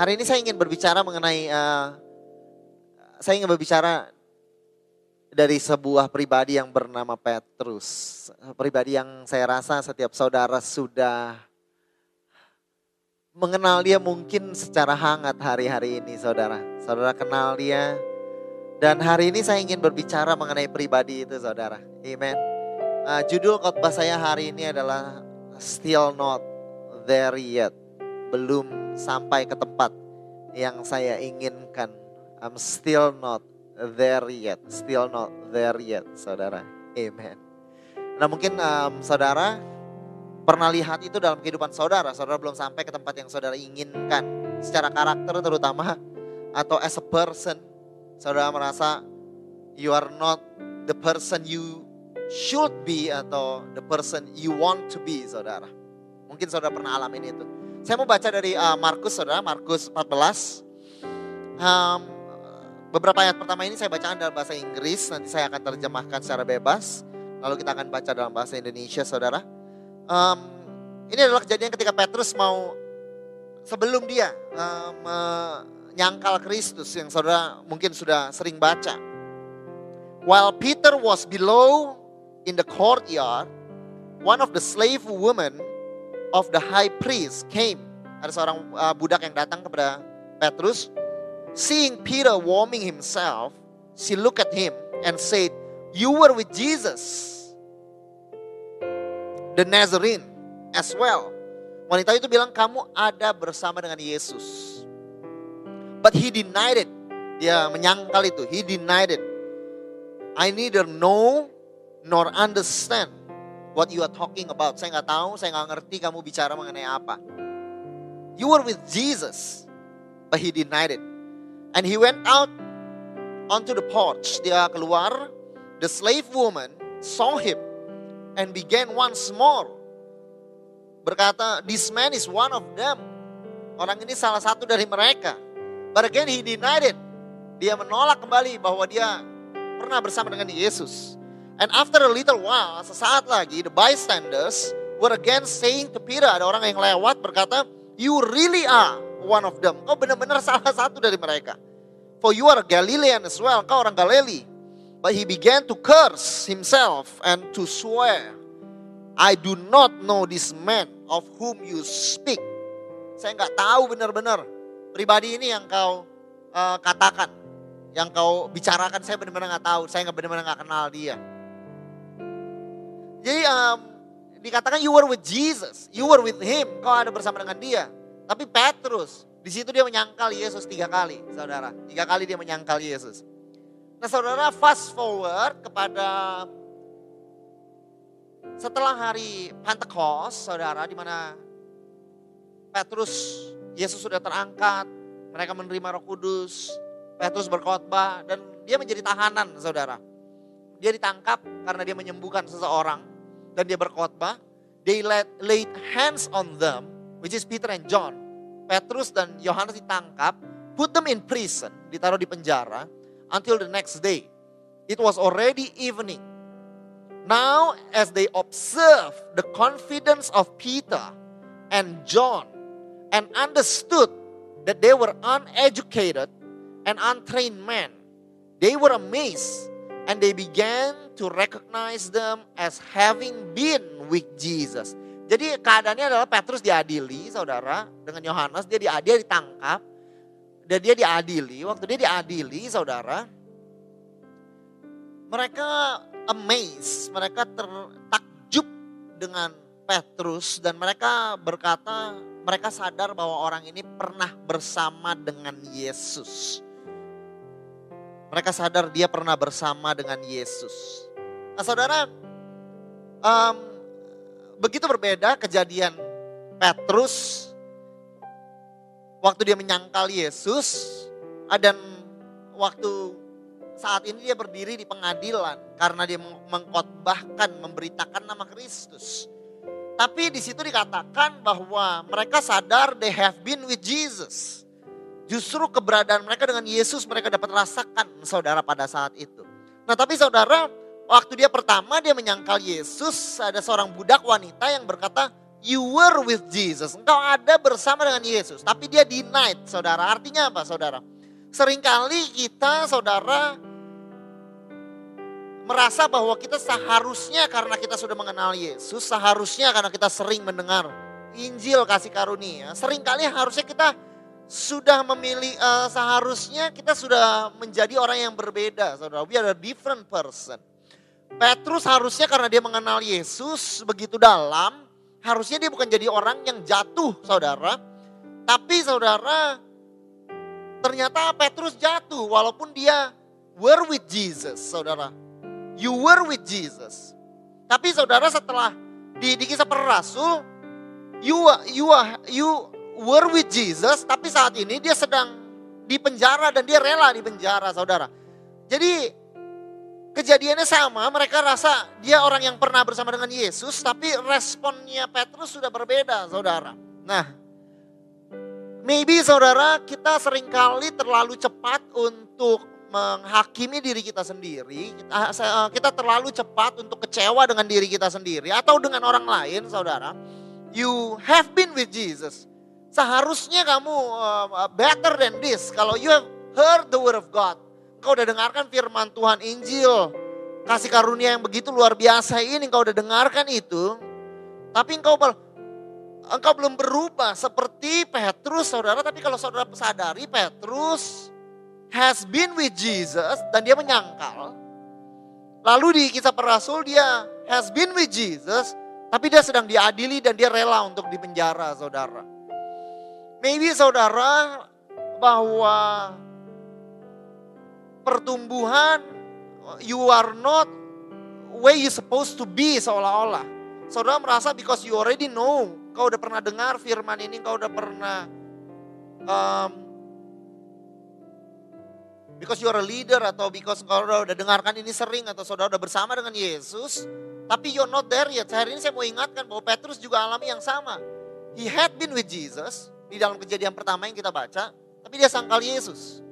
Hari ini saya ingin berbicara mengenai, uh, saya ingin berbicara dari sebuah pribadi yang bernama Petrus. Pribadi yang saya rasa setiap saudara sudah mengenal dia mungkin secara hangat hari-hari ini saudara. Saudara kenal dia. Dan hari ini saya ingin berbicara mengenai pribadi itu saudara. Amen. Uh, judul khotbah saya hari ini adalah Still Not There Yet belum sampai ke tempat yang saya inginkan. I'm still not there yet, still not there yet, saudara. Amen. Nah mungkin um, saudara pernah lihat itu dalam kehidupan saudara, saudara belum sampai ke tempat yang saudara inginkan. Secara karakter terutama atau as a person, saudara merasa you are not the person you should be atau the person you want to be, saudara. Mungkin saudara pernah alami itu. Saya mau baca dari uh, Markus, saudara, Markus 14. Um, beberapa ayat pertama ini saya bacaan dalam bahasa Inggris, nanti saya akan terjemahkan secara bebas. Lalu kita akan baca dalam bahasa Indonesia, saudara. Um, ini adalah kejadian ketika Petrus mau sebelum dia um, menyangkal Kristus yang saudara mungkin sudah sering baca. While Peter was below in the courtyard, one of the slave women of the high priest came. Ada seorang uh, budak yang datang kepada Petrus. Seeing Peter warming himself, she looked at him and said, You were with Jesus, the Nazarene as well. Wanita itu bilang, kamu ada bersama dengan Yesus. But he denied it. Dia menyangkal itu. He denied it. I neither know nor understand what you are talking about. Saya nggak tahu, saya nggak ngerti kamu bicara mengenai apa. You were with Jesus, but he denied it. And he went out onto the porch. Dia keluar, the slave woman saw him and began once more. Berkata, this man is one of them. Orang ini salah satu dari mereka. But again he denied it. Dia menolak kembali bahwa dia pernah bersama dengan Yesus. And after a little while, sesaat lagi, the bystanders were again saying to Peter, ada orang yang lewat berkata, you really are one of them. Kau benar-benar salah satu dari mereka. For you are Galilean as well, kau orang Galilei. But he began to curse himself and to swear, I do not know this man of whom you speak. Saya nggak tahu benar-benar pribadi ini yang kau uh, katakan, yang kau bicarakan. Saya benar-benar nggak tahu, saya nggak benar-benar nggak kenal dia. Jadi um, dikatakan you were with Jesus, you were with him, kau ada bersama dengan dia. Tapi Petrus, di situ dia menyangkal Yesus tiga kali, saudara. Tiga kali dia menyangkal Yesus. Nah saudara fast forward kepada setelah hari Pentecost, saudara, di mana Petrus, Yesus sudah terangkat, mereka menerima roh kudus, Petrus berkhotbah dan dia menjadi tahanan, saudara. Dia ditangkap karena dia menyembuhkan seseorang dan dia berkhotbah. They laid, laid hands on them, which is Peter and John. Petrus dan Yohanes ditangkap, put them in prison, ditaruh di penjara until the next day. It was already evening. Now as they observe the confidence of Peter and John and understood that they were uneducated and untrained men, they were amazed And they began to recognize them as having been with Jesus. Jadi keadaannya adalah Petrus diadili, saudara, dengan Yohanes dia diadili, ditangkap, dan dia diadili. Waktu dia diadili, saudara, mereka amazed, mereka tertakjub dengan Petrus dan mereka berkata, mereka sadar bahwa orang ini pernah bersama dengan Yesus. Mereka sadar dia pernah bersama dengan Yesus. Nah saudara, um, begitu berbeda kejadian Petrus waktu dia menyangkal Yesus dan waktu saat ini dia berdiri di pengadilan karena dia mengkhotbahkan, memberitakan nama Kristus. Tapi di situ dikatakan bahwa mereka sadar they have been with Jesus. Justru keberadaan mereka dengan Yesus mereka dapat rasakan saudara pada saat itu. Nah tapi saudara waktu dia pertama dia menyangkal Yesus ada seorang budak wanita yang berkata you were with Jesus. Engkau ada bersama dengan Yesus. Tapi dia denied saudara. Artinya apa saudara? Seringkali kita saudara merasa bahwa kita seharusnya karena kita sudah mengenal Yesus, seharusnya karena kita sering mendengar Injil kasih karunia, sering kali harusnya kita sudah memilih, uh, seharusnya kita sudah menjadi orang yang berbeda, saudara. We are a different person. Petrus harusnya karena dia mengenal Yesus begitu dalam, harusnya dia bukan jadi orang yang jatuh, saudara. Tapi saudara, ternyata Petrus jatuh walaupun dia were with Jesus, saudara you were with Jesus. Tapi saudara setelah di, di kisah para rasul, you you you were with Jesus, tapi saat ini dia sedang di penjara dan dia rela di penjara, saudara. Jadi kejadiannya sama, mereka rasa dia orang yang pernah bersama dengan Yesus, tapi responnya Petrus sudah berbeda, saudara. Nah, maybe saudara kita sering kali terlalu cepat untuk menghakimi diri kita sendiri, kita, eh, terlalu cepat untuk kecewa dengan diri kita sendiri atau dengan orang lain, saudara. You have been with Jesus. Seharusnya kamu uh, better than this. Kalau you have heard the word of God, kau udah dengarkan firman Tuhan Injil, kasih karunia yang begitu luar biasa ini, kau udah dengarkan itu, tapi engkau engkau belum berubah seperti Petrus, saudara. Tapi kalau saudara sadari Petrus has been with Jesus dan dia menyangkal. Lalu di kisah perasul dia has been with Jesus tapi dia sedang diadili dan dia rela untuk dipenjara saudara. Maybe saudara bahwa pertumbuhan you are not where you supposed to be seolah-olah. Saudara merasa because you already know, kau udah pernah dengar firman ini, kau udah pernah um, because you are a leader atau because saudara udah dengarkan ini sering atau saudara udah bersama dengan Yesus, tapi you're not there yet. Hari ini saya mau ingatkan bahwa Petrus juga alami yang sama. He had been with Jesus di dalam kejadian pertama yang kita baca, tapi dia sangkal Yesus.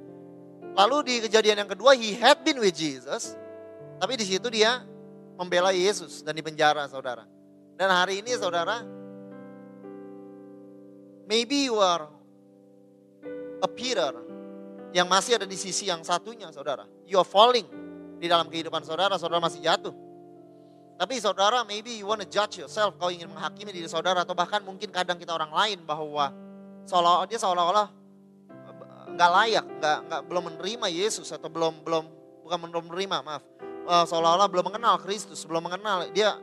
Lalu di kejadian yang kedua, he had been with Jesus, tapi di situ dia membela Yesus dan dipenjara, saudara. Dan hari ini, saudara, maybe you are a Peter yang masih ada di sisi yang satunya saudara. You are falling di dalam kehidupan saudara, saudara masih jatuh. Tapi saudara maybe you want to judge yourself, kau ingin menghakimi diri saudara atau bahkan mungkin kadang kita orang lain bahwa seolah dia seolah-olah nggak layak, nggak nggak belum menerima Yesus atau belum belum bukan belum menerima maaf, uh, seolah-olah belum mengenal Kristus, belum mengenal dia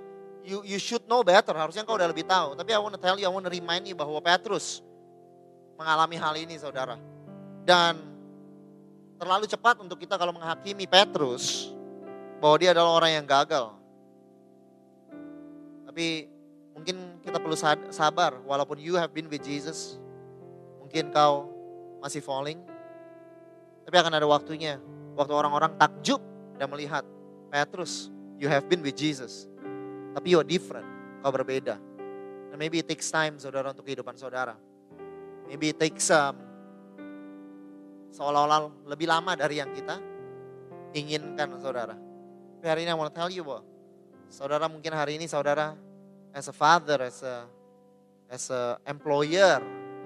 you you should know better, harusnya kau udah lebih tahu. Tapi I want to tell you, I want remind you bahwa Petrus mengalami hal ini saudara. Dan terlalu cepat untuk kita kalau menghakimi Petrus bahwa dia adalah orang yang gagal. Tapi mungkin kita perlu sabar walaupun you have been with Jesus, mungkin kau masih falling. Tapi akan ada waktunya, waktu orang-orang takjub dan melihat Petrus, you have been with Jesus. Tapi you are different, kau berbeda. And maybe it takes time saudara untuk kehidupan saudara. Maybe it takes um, seolah-olah lebih lama dari yang kita inginkan saudara. Tapi hari ini I want to tell you bahwa saudara mungkin hari ini saudara as a father, as a as a employer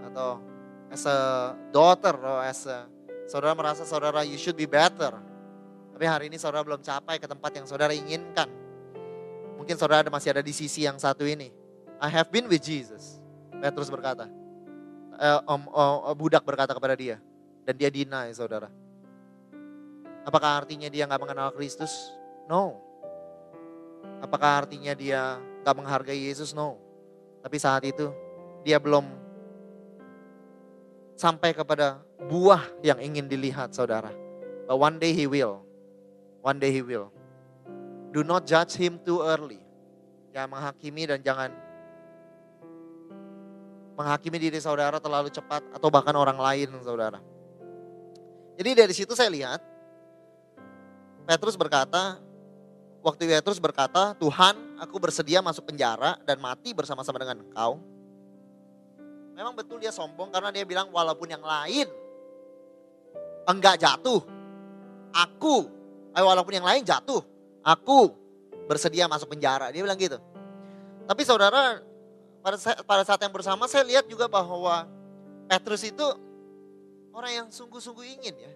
atau as a daughter atau as a saudara merasa saudara you should be better. Tapi hari ini saudara belum capai ke tempat yang saudara inginkan. Mungkin saudara masih ada di sisi yang satu ini. I have been with Jesus. Petrus berkata. Uh, um, uh, budak berkata kepada dia dan dia deny saudara. Apakah artinya dia nggak mengenal Kristus? No. Apakah artinya dia nggak menghargai Yesus? No. Tapi saat itu dia belum sampai kepada buah yang ingin dilihat saudara. But one day he will. One day he will. Do not judge him too early. Jangan menghakimi dan jangan menghakimi diri saudara terlalu cepat atau bahkan orang lain saudara. Jadi dari situ saya lihat Petrus berkata, waktu Petrus berkata, Tuhan aku bersedia masuk penjara dan mati bersama-sama dengan engkau. Memang betul dia sombong karena dia bilang walaupun yang lain enggak jatuh, aku, eh, walaupun yang lain jatuh, aku bersedia masuk penjara. Dia bilang gitu. Tapi saudara, pada saat, pada saat yang bersama saya lihat juga bahwa Petrus itu orang yang sungguh-sungguh ingin ya.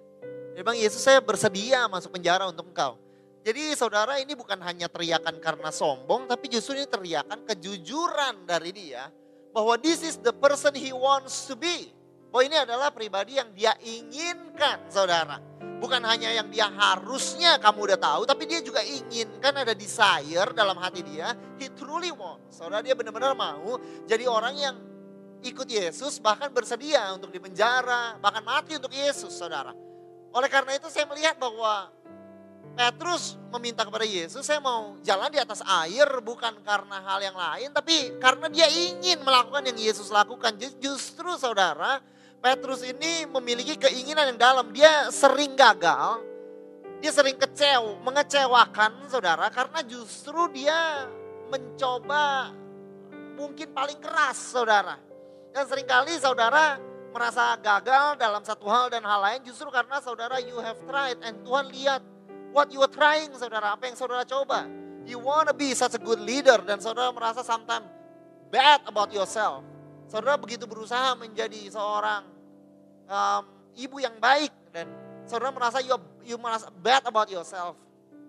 Dia bilang, Yesus saya bersedia masuk penjara untuk engkau. Jadi saudara ini bukan hanya teriakan karena sombong, tapi justru ini teriakan kejujuran dari dia. Bahwa this is the person he wants to be. Bahwa ini adalah pribadi yang dia inginkan saudara. Bukan hanya yang dia harusnya kamu udah tahu, tapi dia juga inginkan ada desire dalam hati dia. He truly wants. Saudara dia benar-benar mau jadi orang yang ikut Yesus bahkan bersedia untuk dipenjara, bahkan mati untuk Yesus saudara. Oleh karena itu saya melihat bahwa Petrus meminta kepada Yesus, saya mau jalan di atas air bukan karena hal yang lain, tapi karena dia ingin melakukan yang Yesus lakukan. Justru saudara, Petrus ini memiliki keinginan yang dalam. Dia sering gagal, dia sering kecew, mengecewakan saudara, karena justru dia mencoba mungkin paling keras saudara. Dan sering kali saudara merasa gagal dalam satu hal dan hal lain justru karena saudara you have tried and Tuhan lihat what you are trying saudara, apa yang saudara coba. You want to be such a good leader dan saudara merasa sometimes bad about yourself. Saudara begitu berusaha menjadi seorang um, ibu yang baik dan saudara merasa you, you merasa bad about yourself.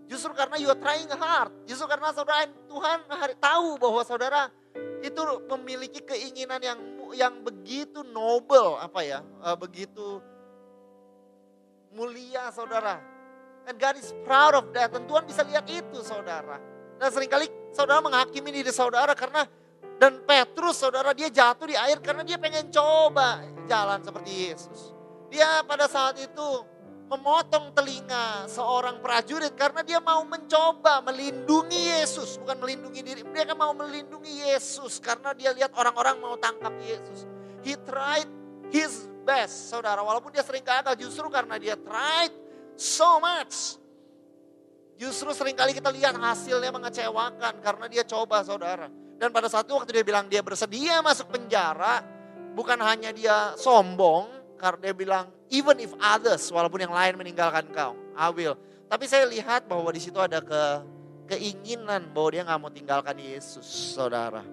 Justru karena you are trying hard. Justru karena saudara Tuhan tahu bahwa saudara itu memiliki keinginan yang yang begitu noble apa ya, uh, begitu mulia saudara. And God is proud of that. Dan Tuhan bisa lihat itu saudara. Dan sering kali saudara menghakimi diri saudara karena dan Petrus saudara dia jatuh di air karena dia pengen coba jalan seperti Yesus. Dia pada saat itu memotong telinga seorang prajurit karena dia mau mencoba melindungi Yesus, bukan melindungi diri. Dia kan mau melindungi Yesus karena dia lihat orang-orang mau tangkap Yesus. He tried his best, saudara. Walaupun dia sering gagal, justru karena dia tried so much. Justru sering kali kita lihat hasilnya mengecewakan karena dia coba, saudara. Dan pada saat itu waktu dia bilang dia bersedia masuk penjara, bukan hanya dia sombong, karena dia bilang even if others, walaupun yang lain meninggalkan kau, I will. Tapi saya lihat bahwa di situ ada ke keinginan bahwa dia nggak mau tinggalkan Yesus, saudara.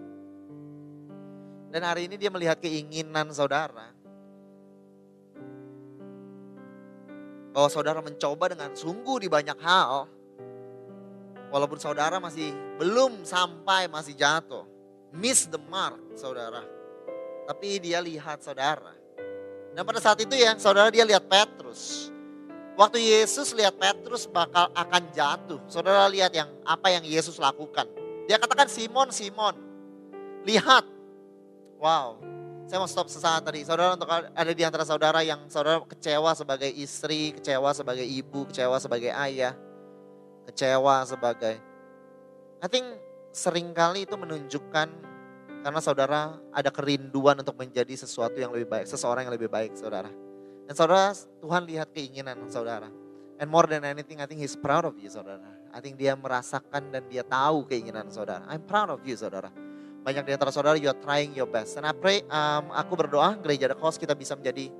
Dan hari ini dia melihat keinginan saudara. Bahwa saudara mencoba dengan sungguh di banyak hal. Walaupun saudara masih belum sampai, masih jatuh. Miss the mark, saudara. Tapi dia lihat saudara dan pada saat itu ya saudara dia lihat Petrus. Waktu Yesus lihat Petrus bakal akan jatuh. Saudara lihat yang apa yang Yesus lakukan. Dia katakan Simon, Simon. Lihat. Wow. Saya mau stop sesaat tadi. Saudara untuk ada di antara saudara yang saudara kecewa sebagai istri, kecewa sebagai ibu, kecewa sebagai ayah. Kecewa sebagai. I think sering kali itu menunjukkan karena saudara ada kerinduan untuk menjadi sesuatu yang lebih baik, seseorang yang lebih baik saudara. Dan saudara, Tuhan lihat keinginan saudara. And more than anything, I think He's proud of you saudara. I think dia merasakan dan dia tahu keinginan saudara. I'm proud of you saudara. Banyak di antara saudara, you are trying your best. And I pray, um, aku berdoa gereja The Cross kita bisa menjadi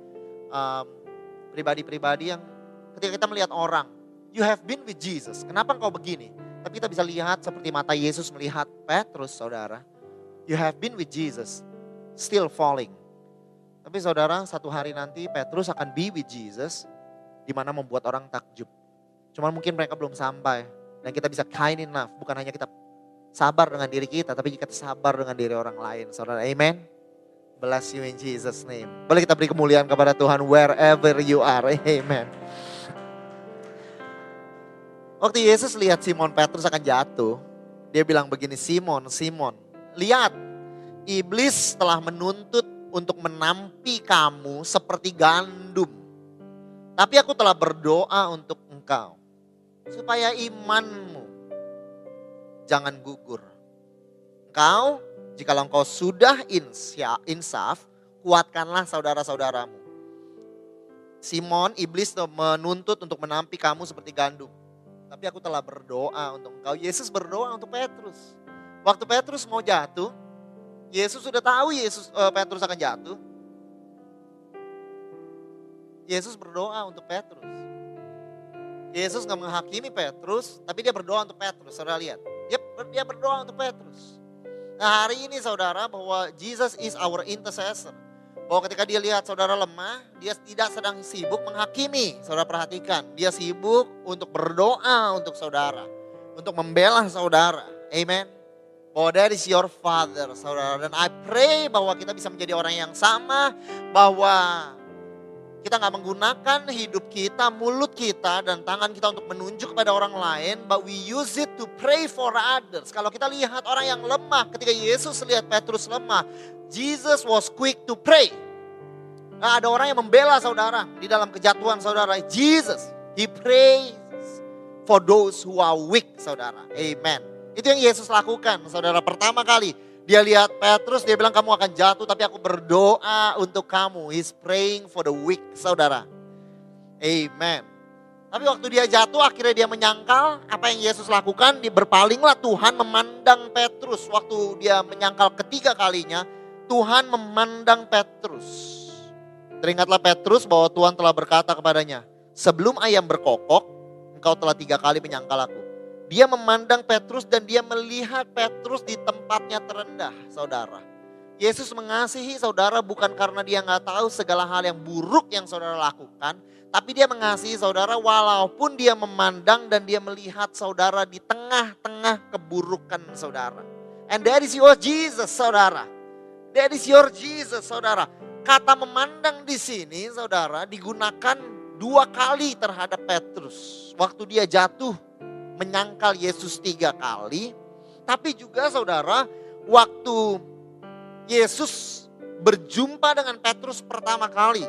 um, pribadi-pribadi yang ketika kita melihat orang, you have been with Jesus. Kenapa engkau begini? Tapi kita bisa lihat seperti mata Yesus melihat Petrus saudara You have been with Jesus, still falling. Tapi saudara, satu hari nanti Petrus akan be with Jesus, di mana membuat orang takjub. Cuman mungkin mereka belum sampai. Dan kita bisa kind enough, bukan hanya kita sabar dengan diri kita, tapi kita sabar dengan diri orang lain. Saudara, amen. Bless you in Jesus name. Boleh kita beri kemuliaan kepada Tuhan wherever you are. Amen. Waktu Yesus lihat Simon Petrus akan jatuh, dia bilang begini, Simon, Simon, Lihat, iblis telah menuntut untuk menampi kamu seperti gandum. Tapi aku telah berdoa untuk engkau. Supaya imanmu jangan gugur. Engkau Jika engkau sudah insaf, kuatkanlah saudara-saudaramu. Simon, iblis menuntut untuk menampi kamu seperti gandum. Tapi aku telah berdoa untuk engkau. Yesus berdoa untuk Petrus. Waktu Petrus mau jatuh, Yesus sudah tahu Yesus uh, Petrus akan jatuh. Yesus berdoa untuk Petrus. Yesus nggak menghakimi Petrus, tapi dia berdoa untuk Petrus. Saudara lihat, dia, dia berdoa untuk Petrus. Nah hari ini saudara bahwa Jesus is our intercessor. Bahwa ketika dia lihat saudara lemah, dia tidak sedang sibuk menghakimi. Saudara perhatikan, dia sibuk untuk berdoa untuk saudara. Untuk membela saudara. Amen. Bahwa that is your father, saudara. Dan I pray bahwa kita bisa menjadi orang yang sama. Bahwa kita nggak menggunakan hidup kita, mulut kita, dan tangan kita untuk menunjuk kepada orang lain. But we use it to pray for others. Kalau kita lihat orang yang lemah, ketika Yesus lihat Petrus lemah, Jesus was quick to pray. Nah, ada orang yang membela saudara di dalam kejatuhan saudara. Jesus, he prays for those who are weak, saudara. Amen. Itu yang Yesus lakukan, saudara. Pertama kali, dia lihat Petrus, dia bilang kamu akan jatuh tapi aku berdoa untuk kamu. He's praying for the weak, saudara. Amen. Tapi waktu dia jatuh akhirnya dia menyangkal apa yang Yesus lakukan. Dia berpalinglah Tuhan memandang Petrus. Waktu dia menyangkal ketiga kalinya, Tuhan memandang Petrus. Teringatlah Petrus bahwa Tuhan telah berkata kepadanya, sebelum ayam berkokok, engkau telah tiga kali menyangkal aku. Dia memandang Petrus dan dia melihat Petrus di tempatnya terendah, saudara. Yesus mengasihi saudara bukan karena dia nggak tahu segala hal yang buruk yang saudara lakukan, tapi dia mengasihi saudara walaupun dia memandang dan dia melihat saudara di tengah-tengah keburukan saudara. And that is your Jesus, saudara. That is your Jesus, saudara. Kata memandang di sini, saudara, digunakan dua kali terhadap Petrus. Waktu dia jatuh menyangkal Yesus tiga kali. Tapi juga saudara, waktu Yesus berjumpa dengan Petrus pertama kali.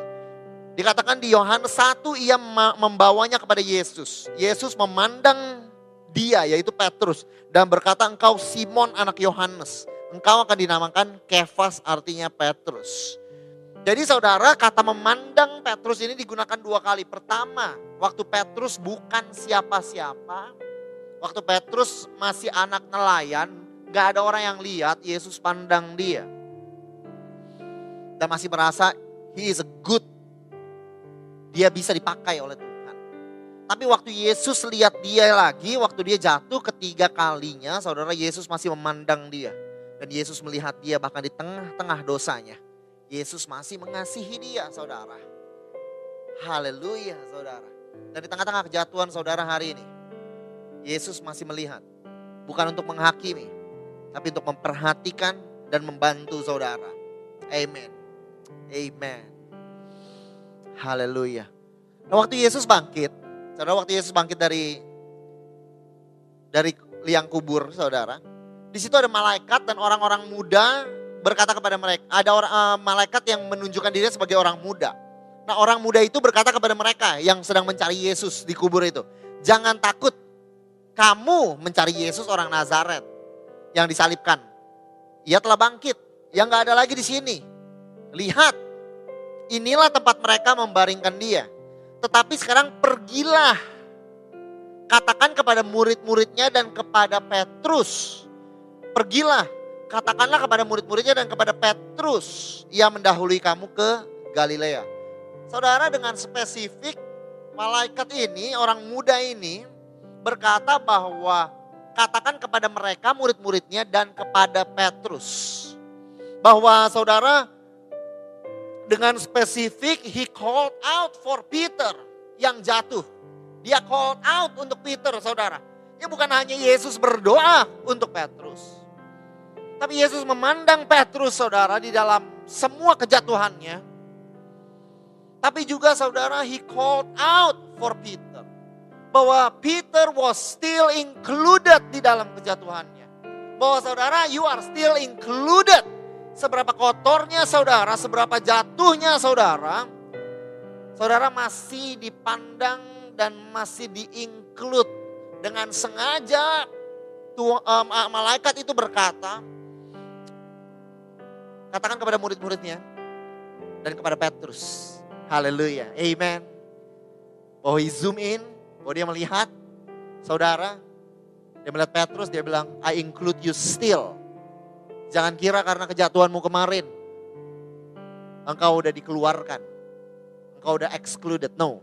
Dikatakan di Yohanes 1 ia membawanya kepada Yesus. Yesus memandang dia yaitu Petrus dan berkata engkau Simon anak Yohanes. Engkau akan dinamakan Kefas artinya Petrus. Jadi saudara kata memandang Petrus ini digunakan dua kali. Pertama waktu Petrus bukan siapa-siapa Waktu Petrus masih anak nelayan, gak ada orang yang lihat Yesus pandang dia. Dan masih merasa he is a good. Dia bisa dipakai oleh Tuhan. Tapi waktu Yesus lihat dia lagi, waktu dia jatuh ketiga kalinya, saudara Yesus masih memandang dia. Dan Yesus melihat dia bahkan di tengah-tengah dosanya. Yesus masih mengasihi dia saudara. Haleluya saudara. Dan di tengah-tengah kejatuhan saudara hari ini. Yesus masih melihat. Bukan untuk menghakimi, tapi untuk memperhatikan dan membantu saudara. Amen. Amen. Haleluya. Nah, waktu Yesus bangkit, saudara waktu Yesus bangkit dari dari liang kubur, saudara. Di situ ada malaikat dan orang-orang muda berkata kepada mereka, ada orang uh, malaikat yang menunjukkan dirinya sebagai orang muda. Nah, orang muda itu berkata kepada mereka yang sedang mencari Yesus di kubur itu, "Jangan takut, kamu mencari Yesus orang Nazaret yang disalibkan. Ia telah bangkit, yang gak ada lagi di sini. Lihat, inilah tempat mereka membaringkan dia. Tetapi sekarang pergilah, katakan kepada murid-muridnya dan kepada Petrus. Pergilah, katakanlah kepada murid-muridnya dan kepada Petrus. Ia mendahului kamu ke Galilea. Saudara dengan spesifik malaikat ini, orang muda ini berkata bahwa katakan kepada mereka murid-muridnya dan kepada Petrus. Bahwa saudara dengan spesifik he called out for Peter yang jatuh. Dia called out untuk Peter saudara. Ya bukan hanya Yesus berdoa untuk Petrus. Tapi Yesus memandang Petrus saudara di dalam semua kejatuhannya. Tapi juga saudara he called out for Peter bahwa Peter was still included di dalam kejatuhannya. Bahwa saudara, you are still included. Seberapa kotornya saudara, seberapa jatuhnya saudara, saudara masih dipandang dan masih di-include dengan sengaja um, malaikat itu berkata, katakan kepada murid-muridnya dan kepada Petrus. Haleluya. Amen. He zoom in, bahwa dia melihat saudara, dia melihat Petrus, dia bilang, I include you still. Jangan kira karena kejatuhanmu kemarin, engkau udah dikeluarkan. Engkau udah excluded. No,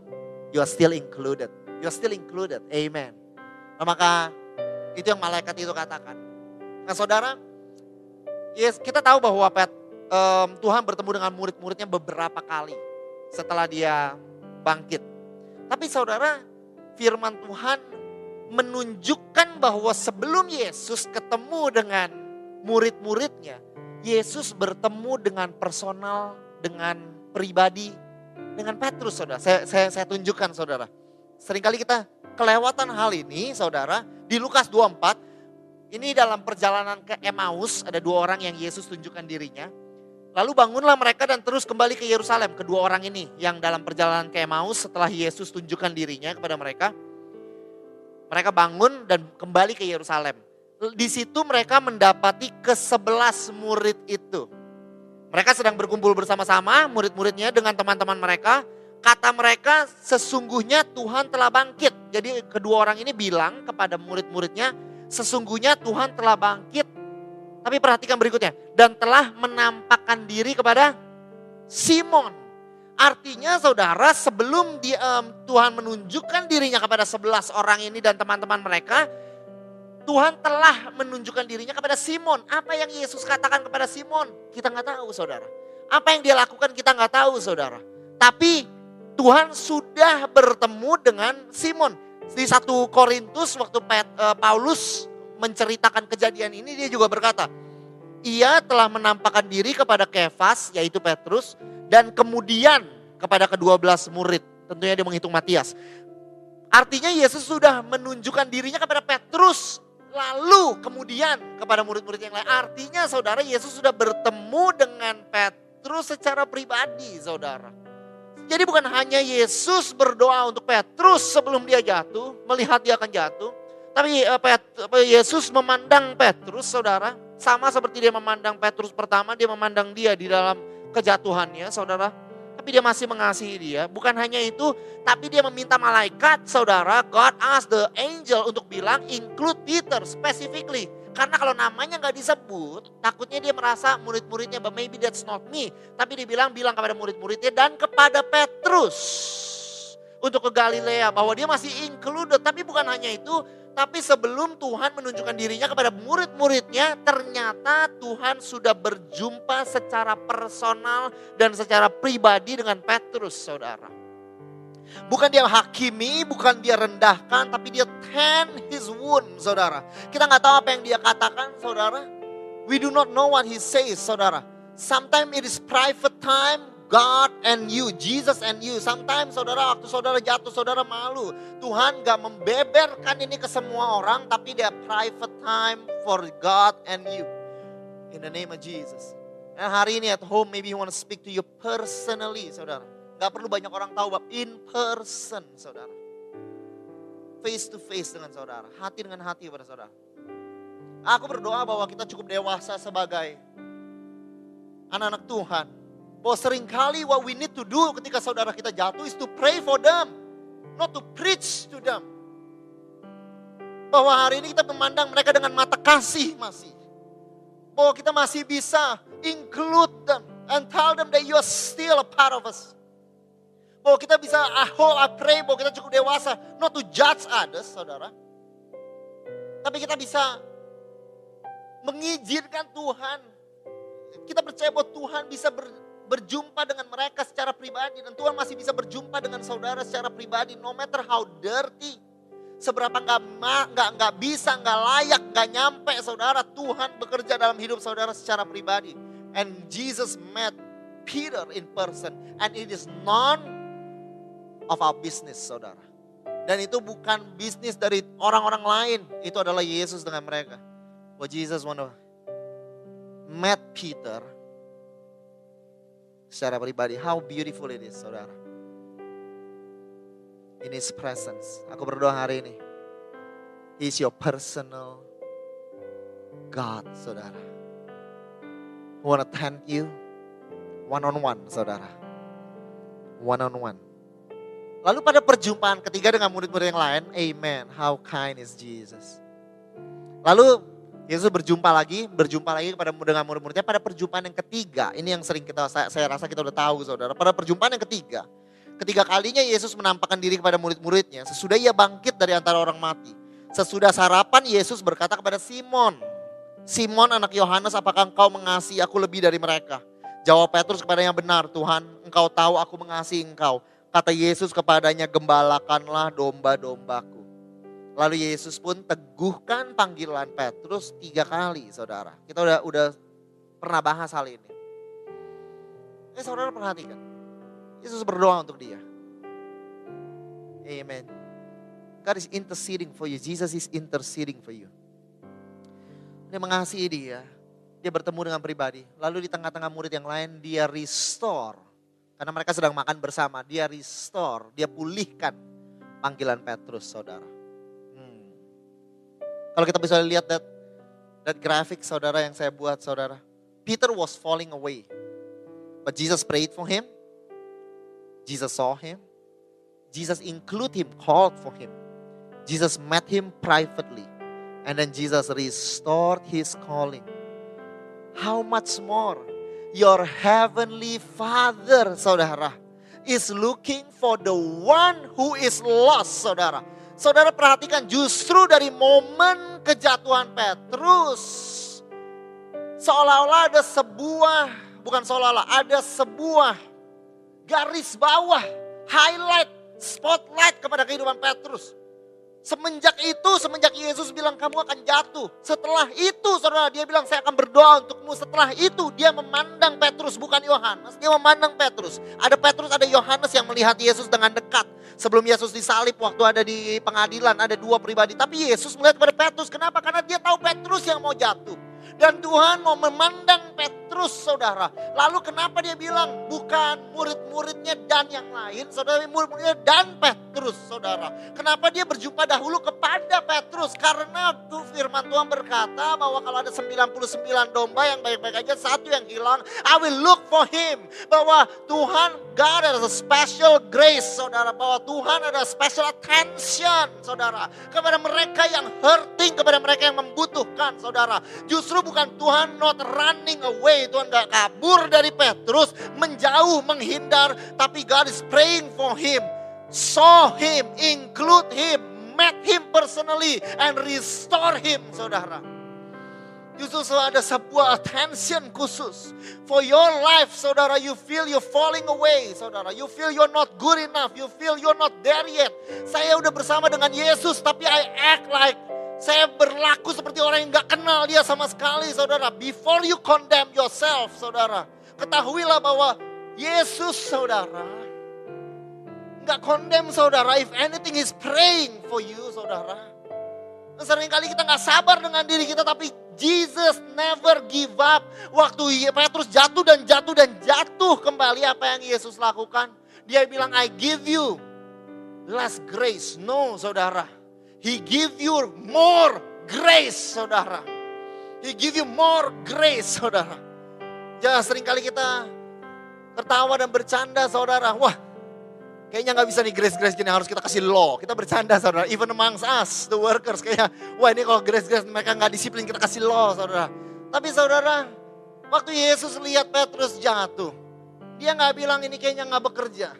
you are still included. You are still included. Amen. Nah, maka itu yang malaikat itu katakan. Nah saudara, yes, kita tahu bahwa Pet, um, Tuhan bertemu dengan murid-muridnya beberapa kali setelah dia bangkit. Tapi saudara, firman Tuhan menunjukkan bahwa sebelum Yesus ketemu dengan murid-muridnya, Yesus bertemu dengan personal, dengan pribadi, dengan Petrus saudara. Saya, saya, saya tunjukkan saudara. Seringkali kita kelewatan hal ini saudara. Di Lukas 24, ini dalam perjalanan ke Emmaus, ada dua orang yang Yesus tunjukkan dirinya. Lalu bangunlah mereka dan terus kembali ke Yerusalem. Kedua orang ini yang dalam perjalanan ke Emmaus setelah Yesus tunjukkan dirinya kepada mereka. Mereka bangun dan kembali ke Yerusalem. Di situ mereka mendapati ke sebelas murid itu. Mereka sedang berkumpul bersama-sama murid-muridnya dengan teman-teman mereka. Kata mereka sesungguhnya Tuhan telah bangkit. Jadi kedua orang ini bilang kepada murid-muridnya sesungguhnya Tuhan telah bangkit tapi perhatikan berikutnya. Dan telah menampakkan diri kepada Simon. Artinya saudara sebelum di, um, Tuhan menunjukkan dirinya kepada sebelas orang ini dan teman-teman mereka. Tuhan telah menunjukkan dirinya kepada Simon. Apa yang Yesus katakan kepada Simon? Kita nggak tahu saudara. Apa yang dia lakukan kita nggak tahu saudara. Tapi Tuhan sudah bertemu dengan Simon. Di satu Korintus waktu eh, Paulus menceritakan kejadian ini dia juga berkata, ia telah menampakkan diri kepada Kefas yaitu Petrus dan kemudian kepada kedua belas murid. Tentunya dia menghitung Matias. Artinya Yesus sudah menunjukkan dirinya kepada Petrus lalu kemudian kepada murid-murid yang lain. Artinya saudara Yesus sudah bertemu dengan Petrus secara pribadi saudara. Jadi bukan hanya Yesus berdoa untuk Petrus sebelum dia jatuh, melihat dia akan jatuh. Tapi uh, Yesus memandang Petrus, saudara, sama seperti dia memandang Petrus pertama, dia memandang dia di dalam kejatuhannya, saudara. Tapi dia masih mengasihi dia. Bukan hanya itu, tapi dia meminta malaikat, saudara. God asked the angel untuk bilang, include Peter specifically. Karena kalau namanya nggak disebut, takutnya dia merasa murid-muridnya, but maybe that's not me. Tapi dia bilang, bilang kepada murid-muridnya dan kepada Petrus. Untuk ke Galilea, bahwa dia masih included. Tapi bukan hanya itu, tapi sebelum Tuhan menunjukkan dirinya kepada murid-muridnya, ternyata Tuhan sudah berjumpa secara personal dan secara pribadi dengan Petrus, saudara. Bukan dia hakimi, bukan dia rendahkan, tapi dia tend his wound, saudara. Kita nggak tahu apa yang dia katakan, saudara. We do not know what he says, saudara. Sometimes it is private time, God and you, Jesus and you. Sometimes saudara waktu saudara jatuh, saudara malu. Tuhan gak membeberkan ini ke semua orang, tapi dia private time for God and you. In the name of Jesus. Nah hari ini at home, maybe you want to speak to you personally, saudara. Gak perlu banyak orang tahu, but in person, saudara. Face to face dengan saudara, hati dengan hati pada saudara. Aku berdoa bahwa kita cukup dewasa sebagai anak-anak Tuhan bahwa sering kali what we need to do ketika saudara kita jatuh is to pray for them. Not to preach to them. Bahwa hari ini kita memandang mereka dengan mata kasih masih. Bahwa kita masih bisa include them and tell them that you are still a part of us. Bahwa kita bisa, I hope, I pray bahwa kita cukup dewasa. Not to judge others, saudara. Tapi kita bisa mengizinkan Tuhan. Kita percaya bahwa Tuhan bisa ber, berjumpa dengan mereka secara pribadi. Dan Tuhan masih bisa berjumpa dengan saudara secara pribadi no matter how dirty. Seberapa nggak nggak nggak bisa nggak layak nggak nyampe saudara. Tuhan bekerja dalam hidup saudara secara pribadi. And Jesus met Peter in person. And it is none of our business saudara. Dan itu bukan bisnis dari orang-orang lain. Itu adalah Yesus dengan mereka. What Jesus want to met Peter secara pribadi. How beautiful it is, saudara. In His presence. Aku berdoa hari ini. He's your personal God, saudara. who wanna thank you one on one, saudara. One on one. Lalu pada perjumpaan ketiga dengan murid-murid yang lain, Amen. How kind is Jesus. Lalu Yesus berjumpa lagi, berjumpa lagi kepada dengan murid-muridnya pada perjumpaan yang ketiga. Ini yang sering kita, saya, saya rasa kita udah tahu saudara. Pada perjumpaan yang ketiga, ketiga kalinya Yesus menampakkan diri kepada murid-muridnya. Sesudah ia bangkit dari antara orang mati. Sesudah sarapan Yesus berkata kepada Simon, Simon anak Yohanes apakah engkau mengasihi aku lebih dari mereka? Jawab Petrus kepadanya benar Tuhan engkau tahu aku mengasihi engkau. Kata Yesus kepadanya, gembalakanlah domba-dombaku. Lalu Yesus pun teguhkan panggilan Petrus tiga kali, saudara. Kita udah udah pernah bahas hal ini. Eh, saudara perhatikan. Yesus berdoa untuk dia. Amen. God is interceding for you. Jesus is interceding for you. Dia mengasihi dia. Dia bertemu dengan pribadi. Lalu di tengah-tengah murid yang lain dia restore karena mereka sedang makan bersama, dia restore, dia pulihkan panggilan Petrus, saudara. Kalau kita bisa lihat that, that graphic, saudara, yang saya buat, saudara. Peter was falling away. But Jesus prayed for him. Jesus saw him. Jesus include him, called for him. Jesus met him privately. And then Jesus restored his calling. How much more your heavenly Father, saudara, is looking for the one who is lost, saudara. Saudara perhatikan justru dari momen kejatuhan Petrus, seolah-olah ada sebuah, bukan seolah-olah, ada sebuah garis bawah, highlight, spotlight kepada kehidupan Petrus. Semenjak itu, semenjak Yesus bilang kamu akan jatuh. Setelah itu saudara dia bilang saya akan berdoa untukmu. Setelah itu dia memandang Petrus bukan Yohanes. Dia memandang Petrus. Ada Petrus, ada Yohanes yang melihat Yesus dengan dekat. Sebelum Yesus disalib waktu ada di pengadilan ada dua pribadi. Tapi Yesus melihat kepada Petrus. Kenapa? Karena dia tahu Petrus yang mau jatuh. Dan Tuhan mau memandang Petrus saudara. Lalu kenapa dia bilang bukan murid-muridnya dan yang lain. Saudara murid-muridnya dan Petrus saudara. Kenapa dia berjumpa dahulu kepada Petrus. Karena tuh firman Tuhan berkata bahwa kalau ada 99 domba yang baik-baik aja satu yang hilang. I will look for him. Bahwa Tuhan God ada special grace saudara. Bahwa Tuhan ada special attention saudara. Kepada mereka yang hurting. Kepada mereka yang membutuhkan saudara. Justru bukan Tuhan not running away. Tuhan gak kabur dari Petrus. Menjauh, menghindar. Tapi God is praying for him. Saw him, include him, met him personally. And restore him saudara. Justru ada sebuah attention khusus. For your life, saudara, you feel you falling away, saudara. You feel you're not good enough. You feel you're not there yet. Saya udah bersama dengan Yesus, tapi I act like saya berlaku seperti orang yang gak kenal dia sama sekali, saudara. Before you condemn yourself, saudara. Ketahuilah bahwa Yesus, saudara. Gak condemn, saudara. If anything, is praying for you, saudara. Seringkali kita gak sabar dengan diri kita, tapi Jesus never give up. Waktu Petrus jatuh dan jatuh dan jatuh kembali apa yang Yesus lakukan. Dia bilang, I give you less grace. No, saudara. He give you more grace, saudara. He give you more grace, saudara. Jangan sering kali kita tertawa dan bercanda, saudara. Wah, kayaknya nggak bisa nih grace-grace gini harus kita kasih law. Kita bercanda, saudara. Even amongst us, the workers, kayak, wah ini kalau grace-grace mereka nggak disiplin, kita kasih law, saudara. Tapi saudara, waktu Yesus lihat Petrus jatuh, dia nggak bilang ini kayaknya nggak bekerja.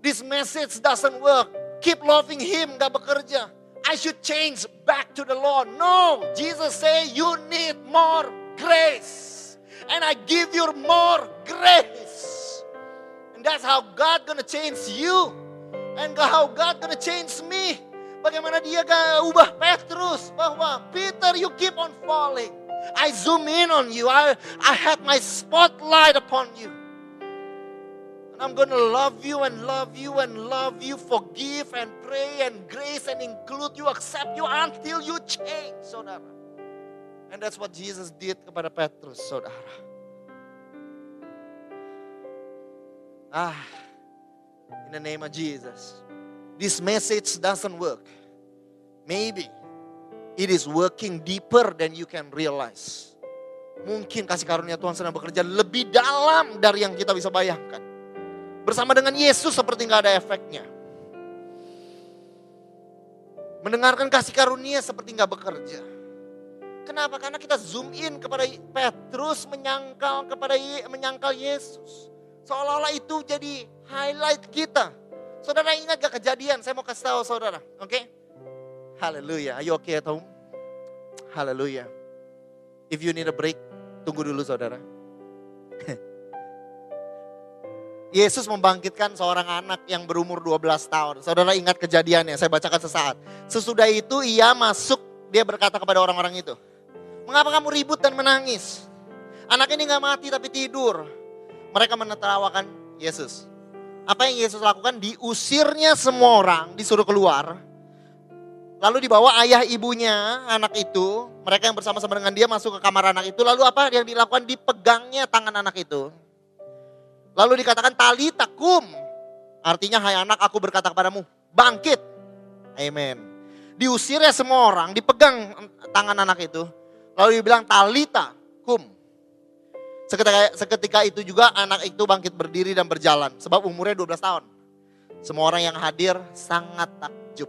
This message doesn't work. Keep loving him, nggak bekerja. I should change back to the Lord. No, Jesus say you need more grace. And I give you more grace. And that's how God gonna change you. And how God gonna change me. Bagaimana dia ubah Petrus bahwa Peter you keep on falling. I zoom in on you. I, I had my spotlight upon you. I'm going to love you and love you and love you, forgive and pray and grace and include you, accept you until you change, saudara. And that's what Jesus did kepada Petrus, saudara. Ah, in the name of Jesus. This message doesn't work. Maybe it is working deeper than you can realize. Mungkin kasih karunia Tuhan sedang bekerja lebih dalam dari yang kita bisa bayangkan. Bersama dengan Yesus seperti nggak ada efeknya. Mendengarkan kasih karunia seperti nggak bekerja. Kenapa? Karena kita zoom in kepada Petrus menyangkal kepada menyangkal Yesus. Seolah-olah itu jadi highlight kita. Saudara ingat gak kejadian? Saya mau kasih tahu saudara, oke? Okay? Haleluya. Ayo oke okay, Tom? Haleluya. If you need a break, tunggu dulu saudara. Yesus membangkitkan seorang anak yang berumur 12 tahun. Saudara ingat kejadiannya, saya bacakan sesaat. Sesudah itu ia masuk, dia berkata kepada orang-orang itu. Mengapa kamu ribut dan menangis? Anak ini gak mati tapi tidur. Mereka menertawakan Yesus. Apa yang Yesus lakukan? Diusirnya semua orang, disuruh keluar. Lalu dibawa ayah ibunya anak itu, mereka yang bersama-sama dengan dia masuk ke kamar anak itu. Lalu apa yang dilakukan? Dipegangnya tangan anak itu Lalu dikatakan tali takum. Artinya hai anak aku berkata kepadamu bangkit. Amin. Diusirnya semua orang, dipegang tangan anak itu. Lalu dibilang talita kum. Seketika, seketika itu juga anak itu bangkit berdiri dan berjalan. Sebab umurnya 12 tahun. Semua orang yang hadir sangat takjub.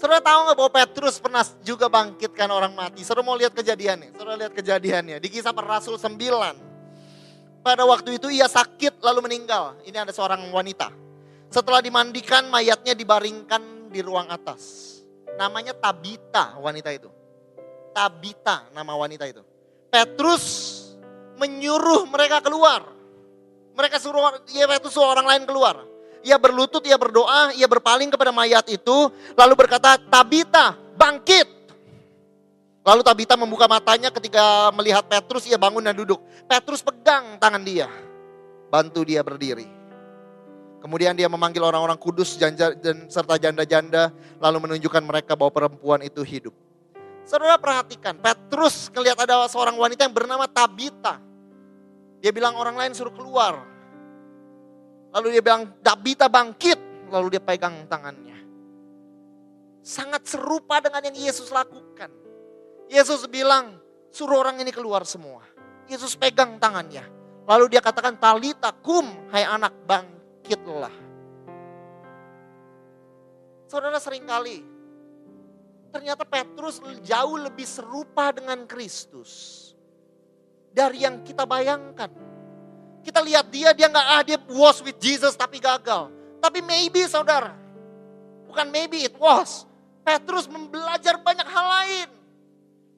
Saudara tahu nggak bahwa Petrus pernah juga bangkitkan orang mati? Saudara mau lihat kejadiannya? Saudara lihat kejadiannya. Di kisah rasul 9 pada waktu itu ia sakit lalu meninggal. Ini ada seorang wanita. Setelah dimandikan mayatnya dibaringkan di ruang atas. Namanya Tabita wanita itu. Tabita nama wanita itu. Petrus menyuruh mereka keluar. Mereka suruh, ia Petrus suruh orang lain keluar. Ia berlutut, ia berdoa, ia berpaling kepada mayat itu. Lalu berkata, Tabita bangkit. Lalu Tabita membuka matanya ketika melihat Petrus, ia bangun dan duduk. Petrus pegang tangan dia, bantu dia berdiri. Kemudian dia memanggil orang-orang kudus dan serta janda-janda, lalu menunjukkan mereka bahwa perempuan itu hidup. Saudara perhatikan, Petrus melihat ada seorang wanita yang bernama Tabita. Dia bilang orang lain suruh keluar. Lalu dia bilang, Tabita bangkit. Lalu dia pegang tangannya. Sangat serupa dengan yang Yesus lakukan. Yesus bilang, suruh orang ini keluar semua. Yesus pegang tangannya. Lalu dia katakan, talita kum, hai anak bangkitlah. Saudara sering kali, ternyata Petrus jauh lebih serupa dengan Kristus. Dari yang kita bayangkan. Kita lihat dia, dia nggak ah dia was with Jesus tapi gagal. Tapi maybe saudara, bukan maybe it was. Petrus belajar banyak hal lain.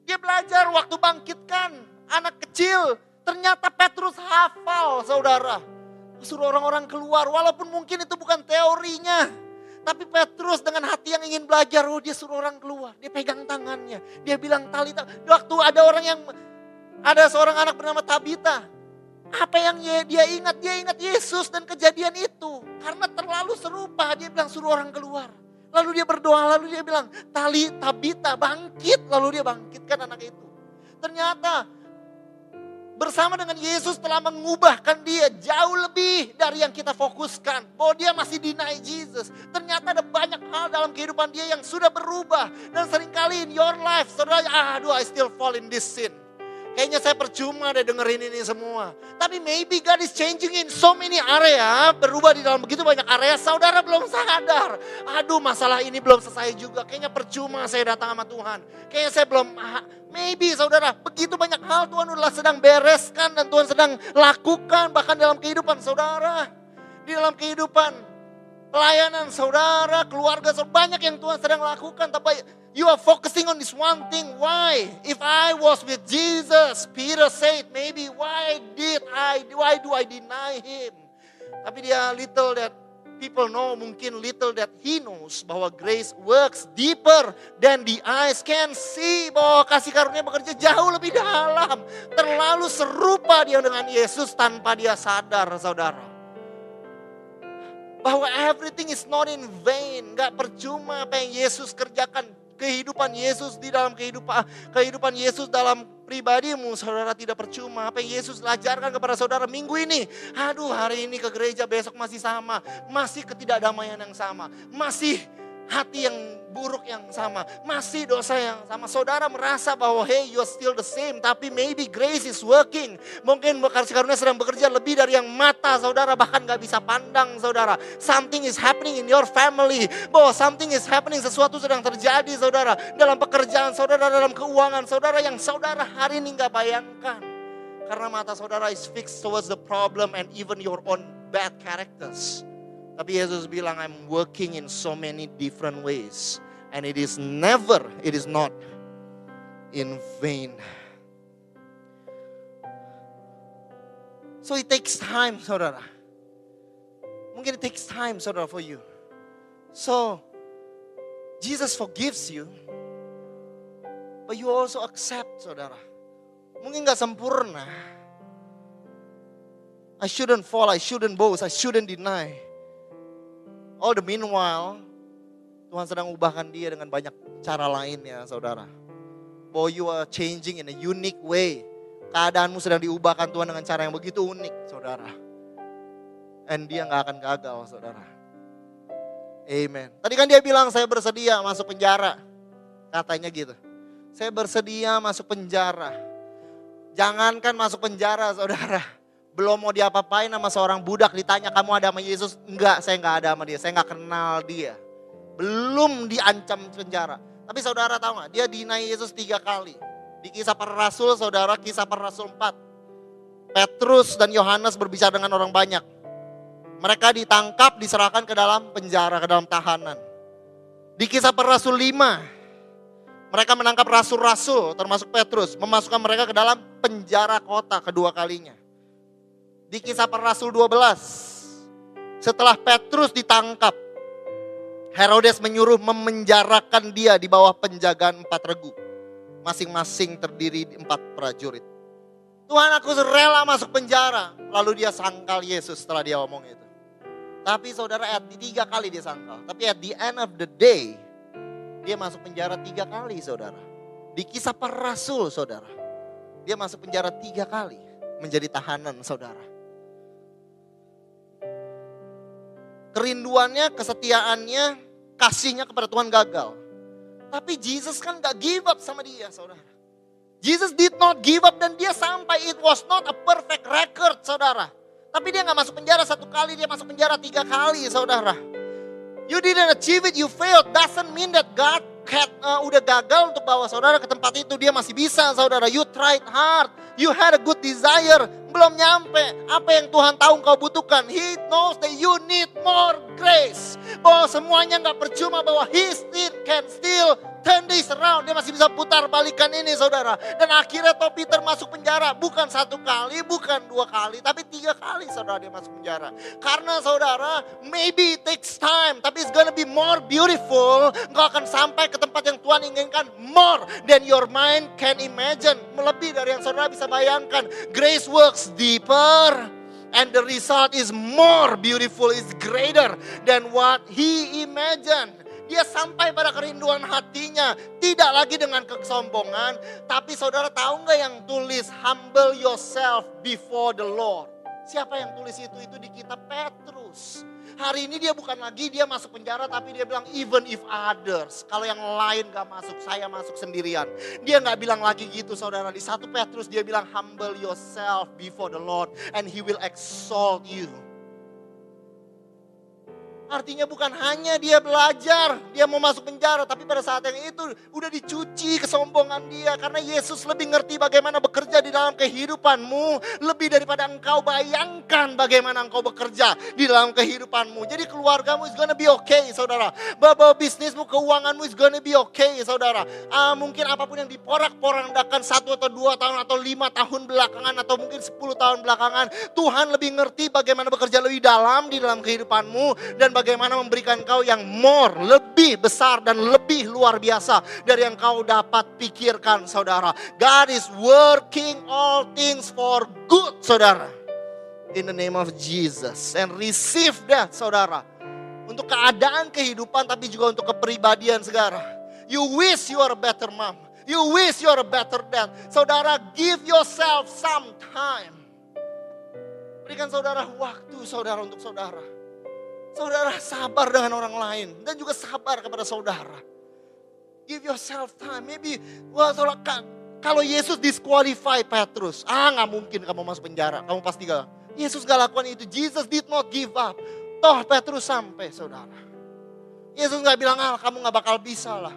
Dia belajar waktu bangkitkan anak kecil. Ternyata Petrus hafal saudara. Suruh orang-orang keluar walaupun mungkin itu bukan teorinya. Tapi Petrus dengan hati yang ingin belajar, oh dia suruh orang keluar. Dia pegang tangannya. Dia bilang Talita. Waktu ada orang yang, ada seorang anak bernama Tabita. Apa yang dia ingat? Dia ingat Yesus dan kejadian itu. Karena terlalu serupa, dia bilang suruh orang keluar. Lalu dia berdoa, lalu dia bilang, tali tabita bangkit. Lalu dia bangkitkan anak itu. Ternyata bersama dengan Yesus telah mengubahkan dia jauh lebih dari yang kita fokuskan. Bahwa dia masih deny Jesus. Ternyata ada banyak hal dalam kehidupan dia yang sudah berubah. Dan sering kali in your life, saudara, ah, aduh I still fall in this sin. Kayaknya saya percuma deh dengerin ini semua. Tapi maybe God is changing in so many area. Berubah di dalam begitu banyak area. Saudara belum sadar. Aduh masalah ini belum selesai juga. Kayaknya percuma saya datang sama Tuhan. Kayaknya saya belum. Ah, maybe saudara. Begitu banyak hal Tuhan udah sedang bereskan. Dan Tuhan sedang lakukan. Bahkan dalam kehidupan saudara. Di dalam kehidupan pelayanan saudara, keluarga. Banyak yang Tuhan sedang lakukan. Tapi You are focusing on this one thing. Why? If I was with Jesus, Peter said, maybe why did I, why do I deny him? Tapi dia little that people know, mungkin little that he knows bahwa grace works deeper than the eyes can see. Bahwa kasih karunia bekerja jauh lebih dalam. Terlalu serupa dia dengan Yesus tanpa dia sadar saudara. Bahwa everything is not in vain. Gak percuma apa yang Yesus kerjakan. Kehidupan Yesus di dalam kehidupan kehidupan Yesus dalam pribadimu saudara tidak percuma apa yang Yesus ajarkan kepada saudara minggu ini. Aduh hari ini ke gereja besok masih sama. Masih ketidakdamaian yang sama. Masih hati yang buruk yang sama, masih dosa yang sama. Saudara merasa bahwa hey you are still the same, tapi maybe grace is working. Mungkin kasih karunia sedang bekerja lebih dari yang mata saudara bahkan gak bisa pandang saudara. Something is happening in your family. Bahwa something is happening, sesuatu sedang terjadi saudara. Dalam pekerjaan saudara, dalam keuangan saudara yang saudara hari ini gak bayangkan. Karena mata saudara is fixed towards the problem and even your own bad characters. Tapi Yesus bilang, I'm working in so many different ways. And it is never, it is not in vain. So it takes time, saudara. Mungkin it takes time, saudara, for you. So, Jesus forgives you. But you also accept, saudara. Mungkin gak sempurna. I shouldn't fall, I shouldn't boast, I shouldn't deny. All the meanwhile, Tuhan sedang ubahkan dia dengan banyak cara lainnya, saudara. Bahwa you are changing in a unique way. Keadaanmu sedang diubahkan Tuhan dengan cara yang begitu unik, saudara. And dia nggak akan gagal, saudara. Amen. Tadi kan dia bilang saya bersedia masuk penjara. Katanya gitu. Saya bersedia masuk penjara. Jangankan masuk penjara, saudara belum mau diapa-apain sama seorang budak ditanya kamu ada sama Yesus? Enggak, saya enggak ada sama dia, saya enggak kenal dia. Belum diancam penjara. Tapi saudara tahu nggak? Dia dinai Yesus tiga kali. Di kisah para rasul, saudara kisah para rasul empat. Petrus dan Yohanes berbicara dengan orang banyak. Mereka ditangkap, diserahkan ke dalam penjara, ke dalam tahanan. Di kisah para rasul lima, mereka menangkap rasul-rasul termasuk Petrus, memasukkan mereka ke dalam penjara kota kedua kalinya di kisah para rasul 12. Setelah Petrus ditangkap, Herodes menyuruh memenjarakan dia di bawah penjagaan empat regu. Masing-masing terdiri di empat prajurit. Tuhan aku rela masuk penjara. Lalu dia sangkal Yesus setelah dia ngomong itu. Tapi saudara, di tiga kali dia sangkal. Tapi at the end of the day, dia masuk penjara tiga kali saudara. Di kisah para rasul saudara. Dia masuk penjara tiga kali menjadi tahanan saudara. Kerinduannya, kesetiaannya, kasihnya kepada Tuhan gagal. Tapi Jesus kan gak give up sama dia saudara. Jesus did not give up dan dia sampai it was not a perfect record saudara. Tapi dia gak masuk penjara satu kali, dia masuk penjara tiga kali saudara. You didn't achieve it, you failed. Doesn't mean that God had, uh, udah gagal untuk bawa saudara ke tempat itu. Dia masih bisa saudara. You tried hard. You had a good desire belum nyampe apa yang Tuhan tahu kau butuhkan. He knows that you need more grace. Bahwa semuanya nggak percuma bahwa He still can still turn this around. Dia masih bisa putar balikan ini saudara. Dan akhirnya Tom Peter masuk penjara. Bukan satu kali, bukan dua kali. Tapi tiga kali saudara dia masuk penjara. Karena saudara, maybe it takes time. Tapi it's gonna be more beautiful. Engkau akan sampai ke tempat yang Tuhan inginkan. More than your mind can imagine. Melebih dari yang saudara bisa bayangkan. Grace works deeper. And the result is more beautiful, is greater than what he imagined. Dia sampai pada kerinduan hatinya. Tidak lagi dengan kesombongan. Tapi saudara tahu nggak yang tulis humble yourself before the Lord. Siapa yang tulis itu? Itu di kitab Petrus. Hari ini dia bukan lagi dia masuk penjara tapi dia bilang even if others. Kalau yang lain gak masuk, saya masuk sendirian. Dia gak bilang lagi gitu saudara. Di satu Petrus dia bilang humble yourself before the Lord and he will exalt you. Artinya bukan hanya dia belajar, dia mau masuk penjara, tapi pada saat yang itu udah dicuci kesombongan dia. Karena Yesus lebih ngerti bagaimana bekerja di dalam kehidupanmu. Lebih daripada engkau bayangkan bagaimana engkau bekerja di dalam kehidupanmu. Jadi keluargamu is gonna be okay saudara. Bawa bisnismu, keuanganmu is gonna be okay saudara. Uh, mungkin apa pun yang diporak-porandakan satu atau dua tahun atau lima tahun belakangan atau mungkin sepuluh tahun belakangan. Tuhan lebih ngerti bagaimana bekerja lebih dalam di dalam kehidupanmu. Dan memberikan kau yang more, lebih besar dan lebih luar biasa dari yang kau dapat pikirkan saudara. God is working all things for good saudara. In the name of Jesus. And receive that saudara. Untuk keadaan kehidupan tapi juga untuk kepribadian segala. You wish you are a better mom. You wish you are a better dad. Saudara, give yourself some time. Berikan saudara waktu saudara untuk saudara Saudara sabar dengan orang lain dan juga sabar kepada saudara. Give yourself time. Maybe wah, saudara, kalau Yesus disqualify Petrus, ah nggak mungkin kamu masuk penjara, kamu pasti gak. Yesus gak lakukan itu. Jesus did not give up. Toh Petrus sampai saudara. Yesus gak bilang ah kamu gak bakal bisa lah.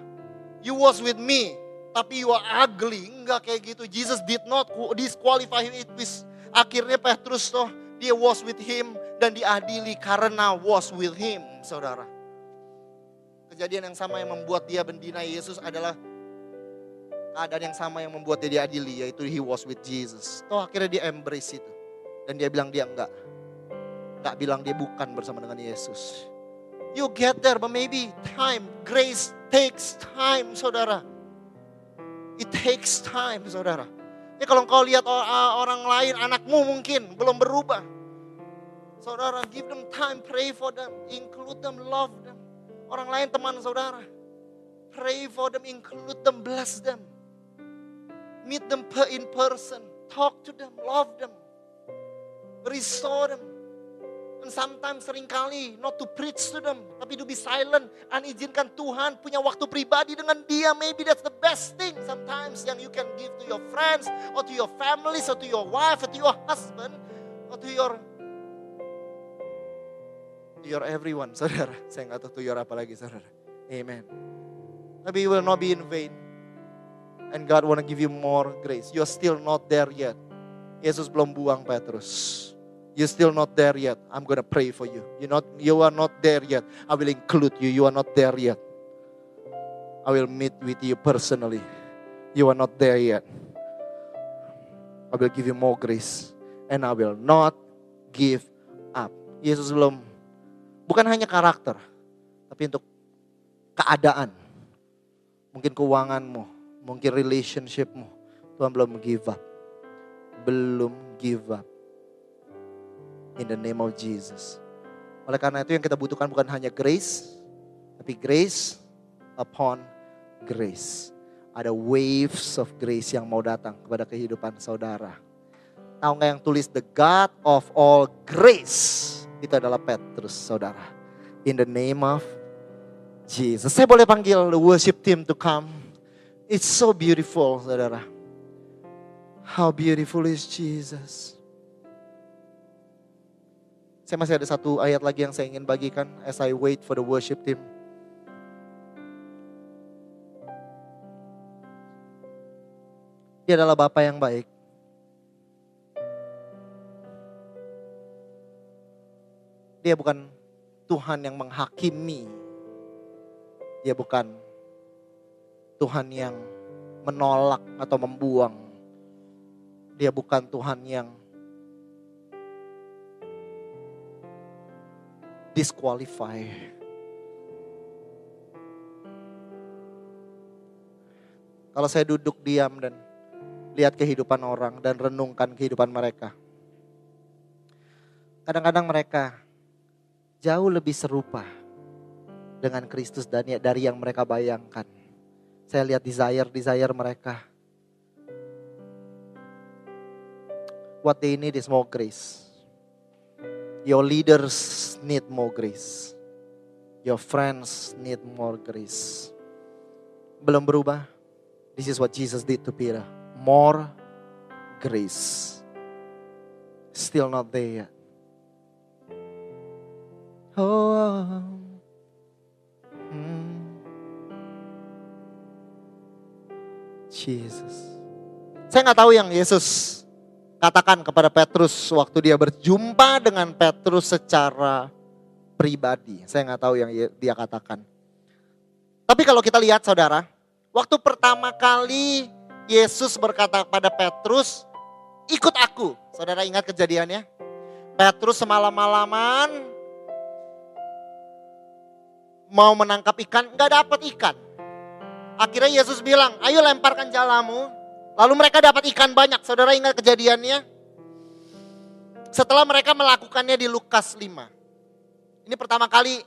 You was with me, tapi you are ugly. Enggak kayak gitu. Jesus did not disqualify him. It was, akhirnya Petrus toh dia was with him dan diadili karena was with him, saudara. Kejadian yang sama yang membuat dia bendina Yesus adalah keadaan yang sama yang membuat dia diadili, yaitu he was with Jesus. Toh akhirnya dia embrace itu. Dan dia bilang dia enggak. Enggak bilang dia bukan bersama dengan Yesus. You get there, but maybe time, grace takes time, saudara. It takes time, saudara. Ya kalau engkau lihat orang lain, anakmu mungkin belum berubah. Saudara, give them time, pray for them, include them, love them. Orang lain teman saudara. Pray for them, include them, bless them. Meet them in person, talk to them, love them. Restore them. And sometimes sering kali not to preach to them, tapi to be silent. Anizinkan Tuhan punya waktu pribadi dengan dia. Maybe that's the best thing sometimes yang you can give to your friends, or to your families, or to your wife, or to your husband, or to your to your everyone, saudara. Saya nggak tahu to your apa lagi, saudara. Amen. Tapi you will not be in vain. And God wanna give you more grace. You're still not there yet. Yesus belum buang Petrus. You're still not there yet. I'm gonna pray for you. You not you are not there yet. I will include you. You are not there yet. I will meet with you personally. You are not there yet. I will give you more grace and I will not give up. Yesus belum bukan hanya karakter, tapi untuk keadaan. Mungkin keuanganmu, mungkin relationshipmu. Tuhan belum give up. Belum give up in the name of Jesus. Oleh karena itu yang kita butuhkan bukan hanya grace, tapi grace upon grace. Ada waves of grace yang mau datang kepada kehidupan saudara. Tahu nggak yang tulis the God of all grace? Itu adalah Petrus saudara. In the name of Jesus. Saya boleh panggil the worship team to come. It's so beautiful saudara. How beautiful is Jesus. Saya masih ada satu ayat lagi yang saya ingin bagikan as I wait for the worship team. Dia adalah Bapak yang baik. Dia bukan Tuhan yang menghakimi. Dia bukan Tuhan yang menolak atau membuang. Dia bukan Tuhan yang disqualify. Kalau saya duduk diam dan lihat kehidupan orang dan renungkan kehidupan mereka. Kadang-kadang mereka jauh lebih serupa dengan Kristus dan dari yang mereka bayangkan. Saya lihat desire-desire mereka. What they need is more grace. Your leaders need more grace. Your friends need more grace. Belum berubah. This is what Jesus did to Peter. More grace. Still not there yet. Oh. Hmm. Jesus. Saya nggak tahu yang Yesus katakan kepada Petrus waktu dia berjumpa dengan Petrus secara pribadi. Saya nggak tahu yang dia katakan. Tapi kalau kita lihat saudara, waktu pertama kali Yesus berkata kepada Petrus, ikut aku. Saudara ingat kejadiannya? Petrus semalam-malaman mau menangkap ikan, nggak dapat ikan. Akhirnya Yesus bilang, ayo lemparkan jalamu, Lalu mereka dapat ikan banyak. Saudara ingat kejadiannya? Setelah mereka melakukannya di Lukas 5. Ini pertama kali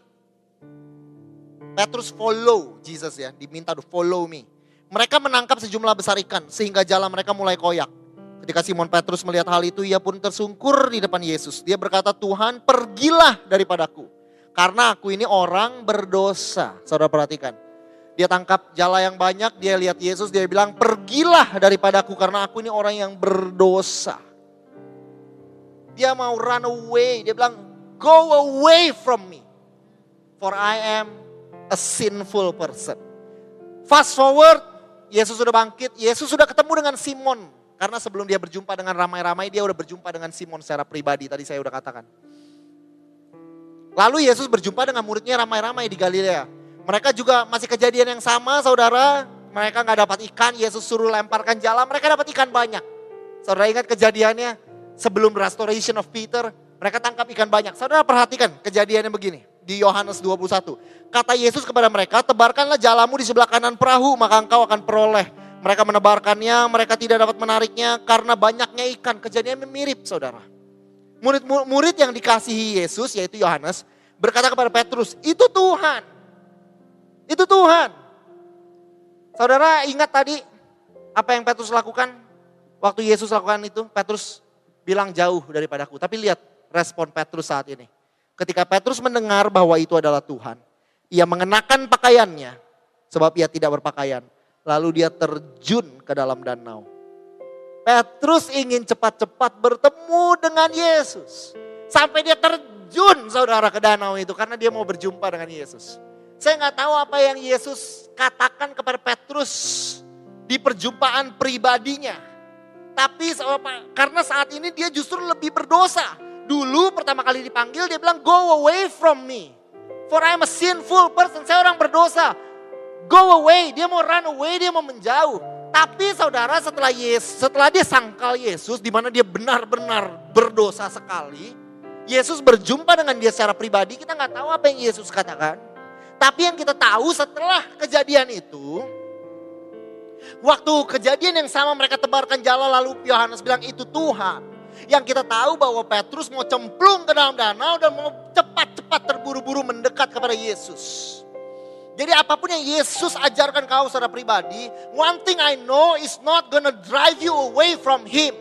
Petrus follow Jesus ya. Diminta to follow me. Mereka menangkap sejumlah besar ikan sehingga jalan mereka mulai koyak. Ketika Simon Petrus melihat hal itu, ia pun tersungkur di depan Yesus. Dia berkata, Tuhan pergilah daripadaku. Karena aku ini orang berdosa. Saudara perhatikan. Dia tangkap jala yang banyak, dia lihat Yesus, dia bilang, pergilah daripadaku karena aku ini orang yang berdosa. Dia mau run away, dia bilang, go away from me. For I am a sinful person. Fast forward, Yesus sudah bangkit, Yesus sudah ketemu dengan Simon. Karena sebelum dia berjumpa dengan ramai-ramai, dia udah berjumpa dengan Simon secara pribadi, tadi saya udah katakan. Lalu Yesus berjumpa dengan muridnya ramai-ramai di Galilea. Mereka juga masih kejadian yang sama saudara. Mereka nggak dapat ikan, Yesus suruh lemparkan jala, mereka dapat ikan banyak. Saudara ingat kejadiannya sebelum restoration of Peter, mereka tangkap ikan banyak. Saudara perhatikan kejadiannya begini di Yohanes 21. Kata Yesus kepada mereka, tebarkanlah jalamu di sebelah kanan perahu, maka engkau akan peroleh. Mereka menebarkannya, mereka tidak dapat menariknya karena banyaknya ikan. Kejadiannya mirip saudara. Murid-murid yang dikasihi Yesus yaitu Yohanes berkata kepada Petrus, itu Tuhan. Itu Tuhan. Saudara ingat tadi apa yang Petrus lakukan? Waktu Yesus lakukan itu, Petrus bilang jauh daripadaku. Tapi lihat respon Petrus saat ini. Ketika Petrus mendengar bahwa itu adalah Tuhan, ia mengenakan pakaiannya sebab ia tidak berpakaian. Lalu dia terjun ke dalam danau. Petrus ingin cepat-cepat bertemu dengan Yesus. Sampai dia terjun saudara ke danau itu karena dia mau berjumpa dengan Yesus. Saya nggak tahu apa yang Yesus katakan kepada Petrus di perjumpaan pribadinya. Tapi karena saat ini dia justru lebih berdosa. Dulu pertama kali dipanggil dia bilang go away from me. For I am a sinful person. Saya orang berdosa. Go away. Dia mau run away, dia mau menjauh. Tapi saudara setelah Yesus, setelah dia sangkal Yesus di mana dia benar-benar berdosa sekali. Yesus berjumpa dengan dia secara pribadi, kita nggak tahu apa yang Yesus katakan. Tapi yang kita tahu setelah kejadian itu, waktu kejadian yang sama mereka tebarkan jala lalu Yohanes bilang itu Tuhan. Yang kita tahu bahwa Petrus mau cemplung ke dalam danau dan mau cepat-cepat terburu-buru mendekat kepada Yesus. Jadi apa pun yang Yesus ajarkan kau secara pribadi, one thing I know is not gonna drive you away from Him.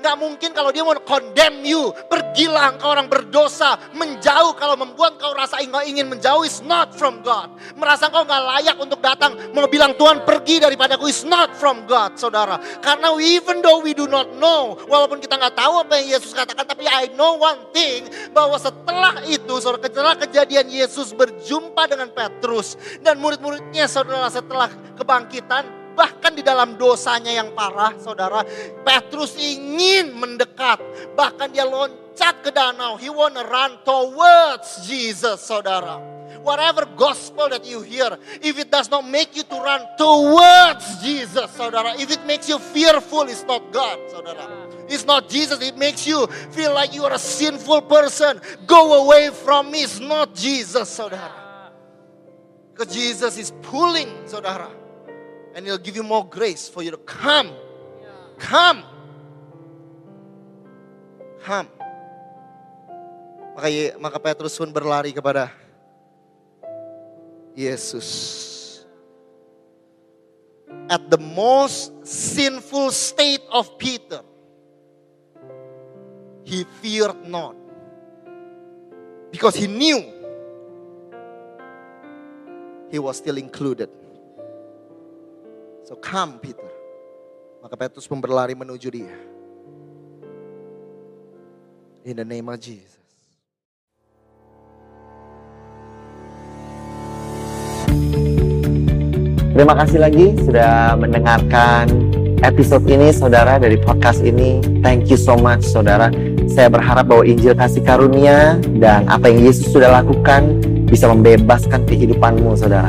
Gak mungkin kalau dia mau condemn you. Pergilah engkau orang berdosa. Menjauh kalau membuat kau rasa engkau ingin menjauh is not from God. Merasa engkau gak layak untuk datang. Mau bilang Tuhan pergi daripadaku is not from God saudara. Karena even though we do not know. Walaupun kita gak tahu apa yang Yesus katakan. Tapi I know one thing. Bahwa setelah itu saudara setelah kejadian Yesus berjumpa dengan Petrus. Dan murid-muridnya saudara setelah kebangkitan Bahkan di dalam dosanya yang parah, saudara, Petrus ingin mendekat. Bahkan dia loncat ke danau. He wanna run towards Jesus, saudara. Whatever gospel that you hear, if it does not make you to run towards Jesus, saudara. If it makes you fearful, it's not God, saudara. It's not Jesus. It makes you feel like you are a sinful person. Go away from me. It's not Jesus, saudara. Because Jesus is pulling, saudara And he'll give you more grace for you to come. Come. Come. Maka, maka Petrus pun berlari kepada Yesus. At the most sinful state of Peter, he feared not. Because he knew he was still included. So come Peter. Maka Petrus pun berlari menuju dia. In the name of Jesus. Terima kasih lagi sudah mendengarkan episode ini saudara dari podcast ini. Thank you so much saudara. Saya berharap bahwa Injil kasih karunia dan apa yang Yesus sudah lakukan bisa membebaskan kehidupanmu saudara.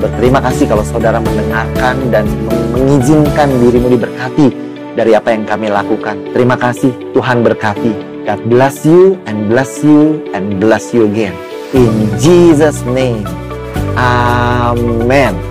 Berterima kasih kalau saudara mendengarkan dan mengizinkan dirimu diberkati dari apa yang kami lakukan. Terima kasih, Tuhan berkati. God bless you and bless you and bless you again. In Jesus name. Amen.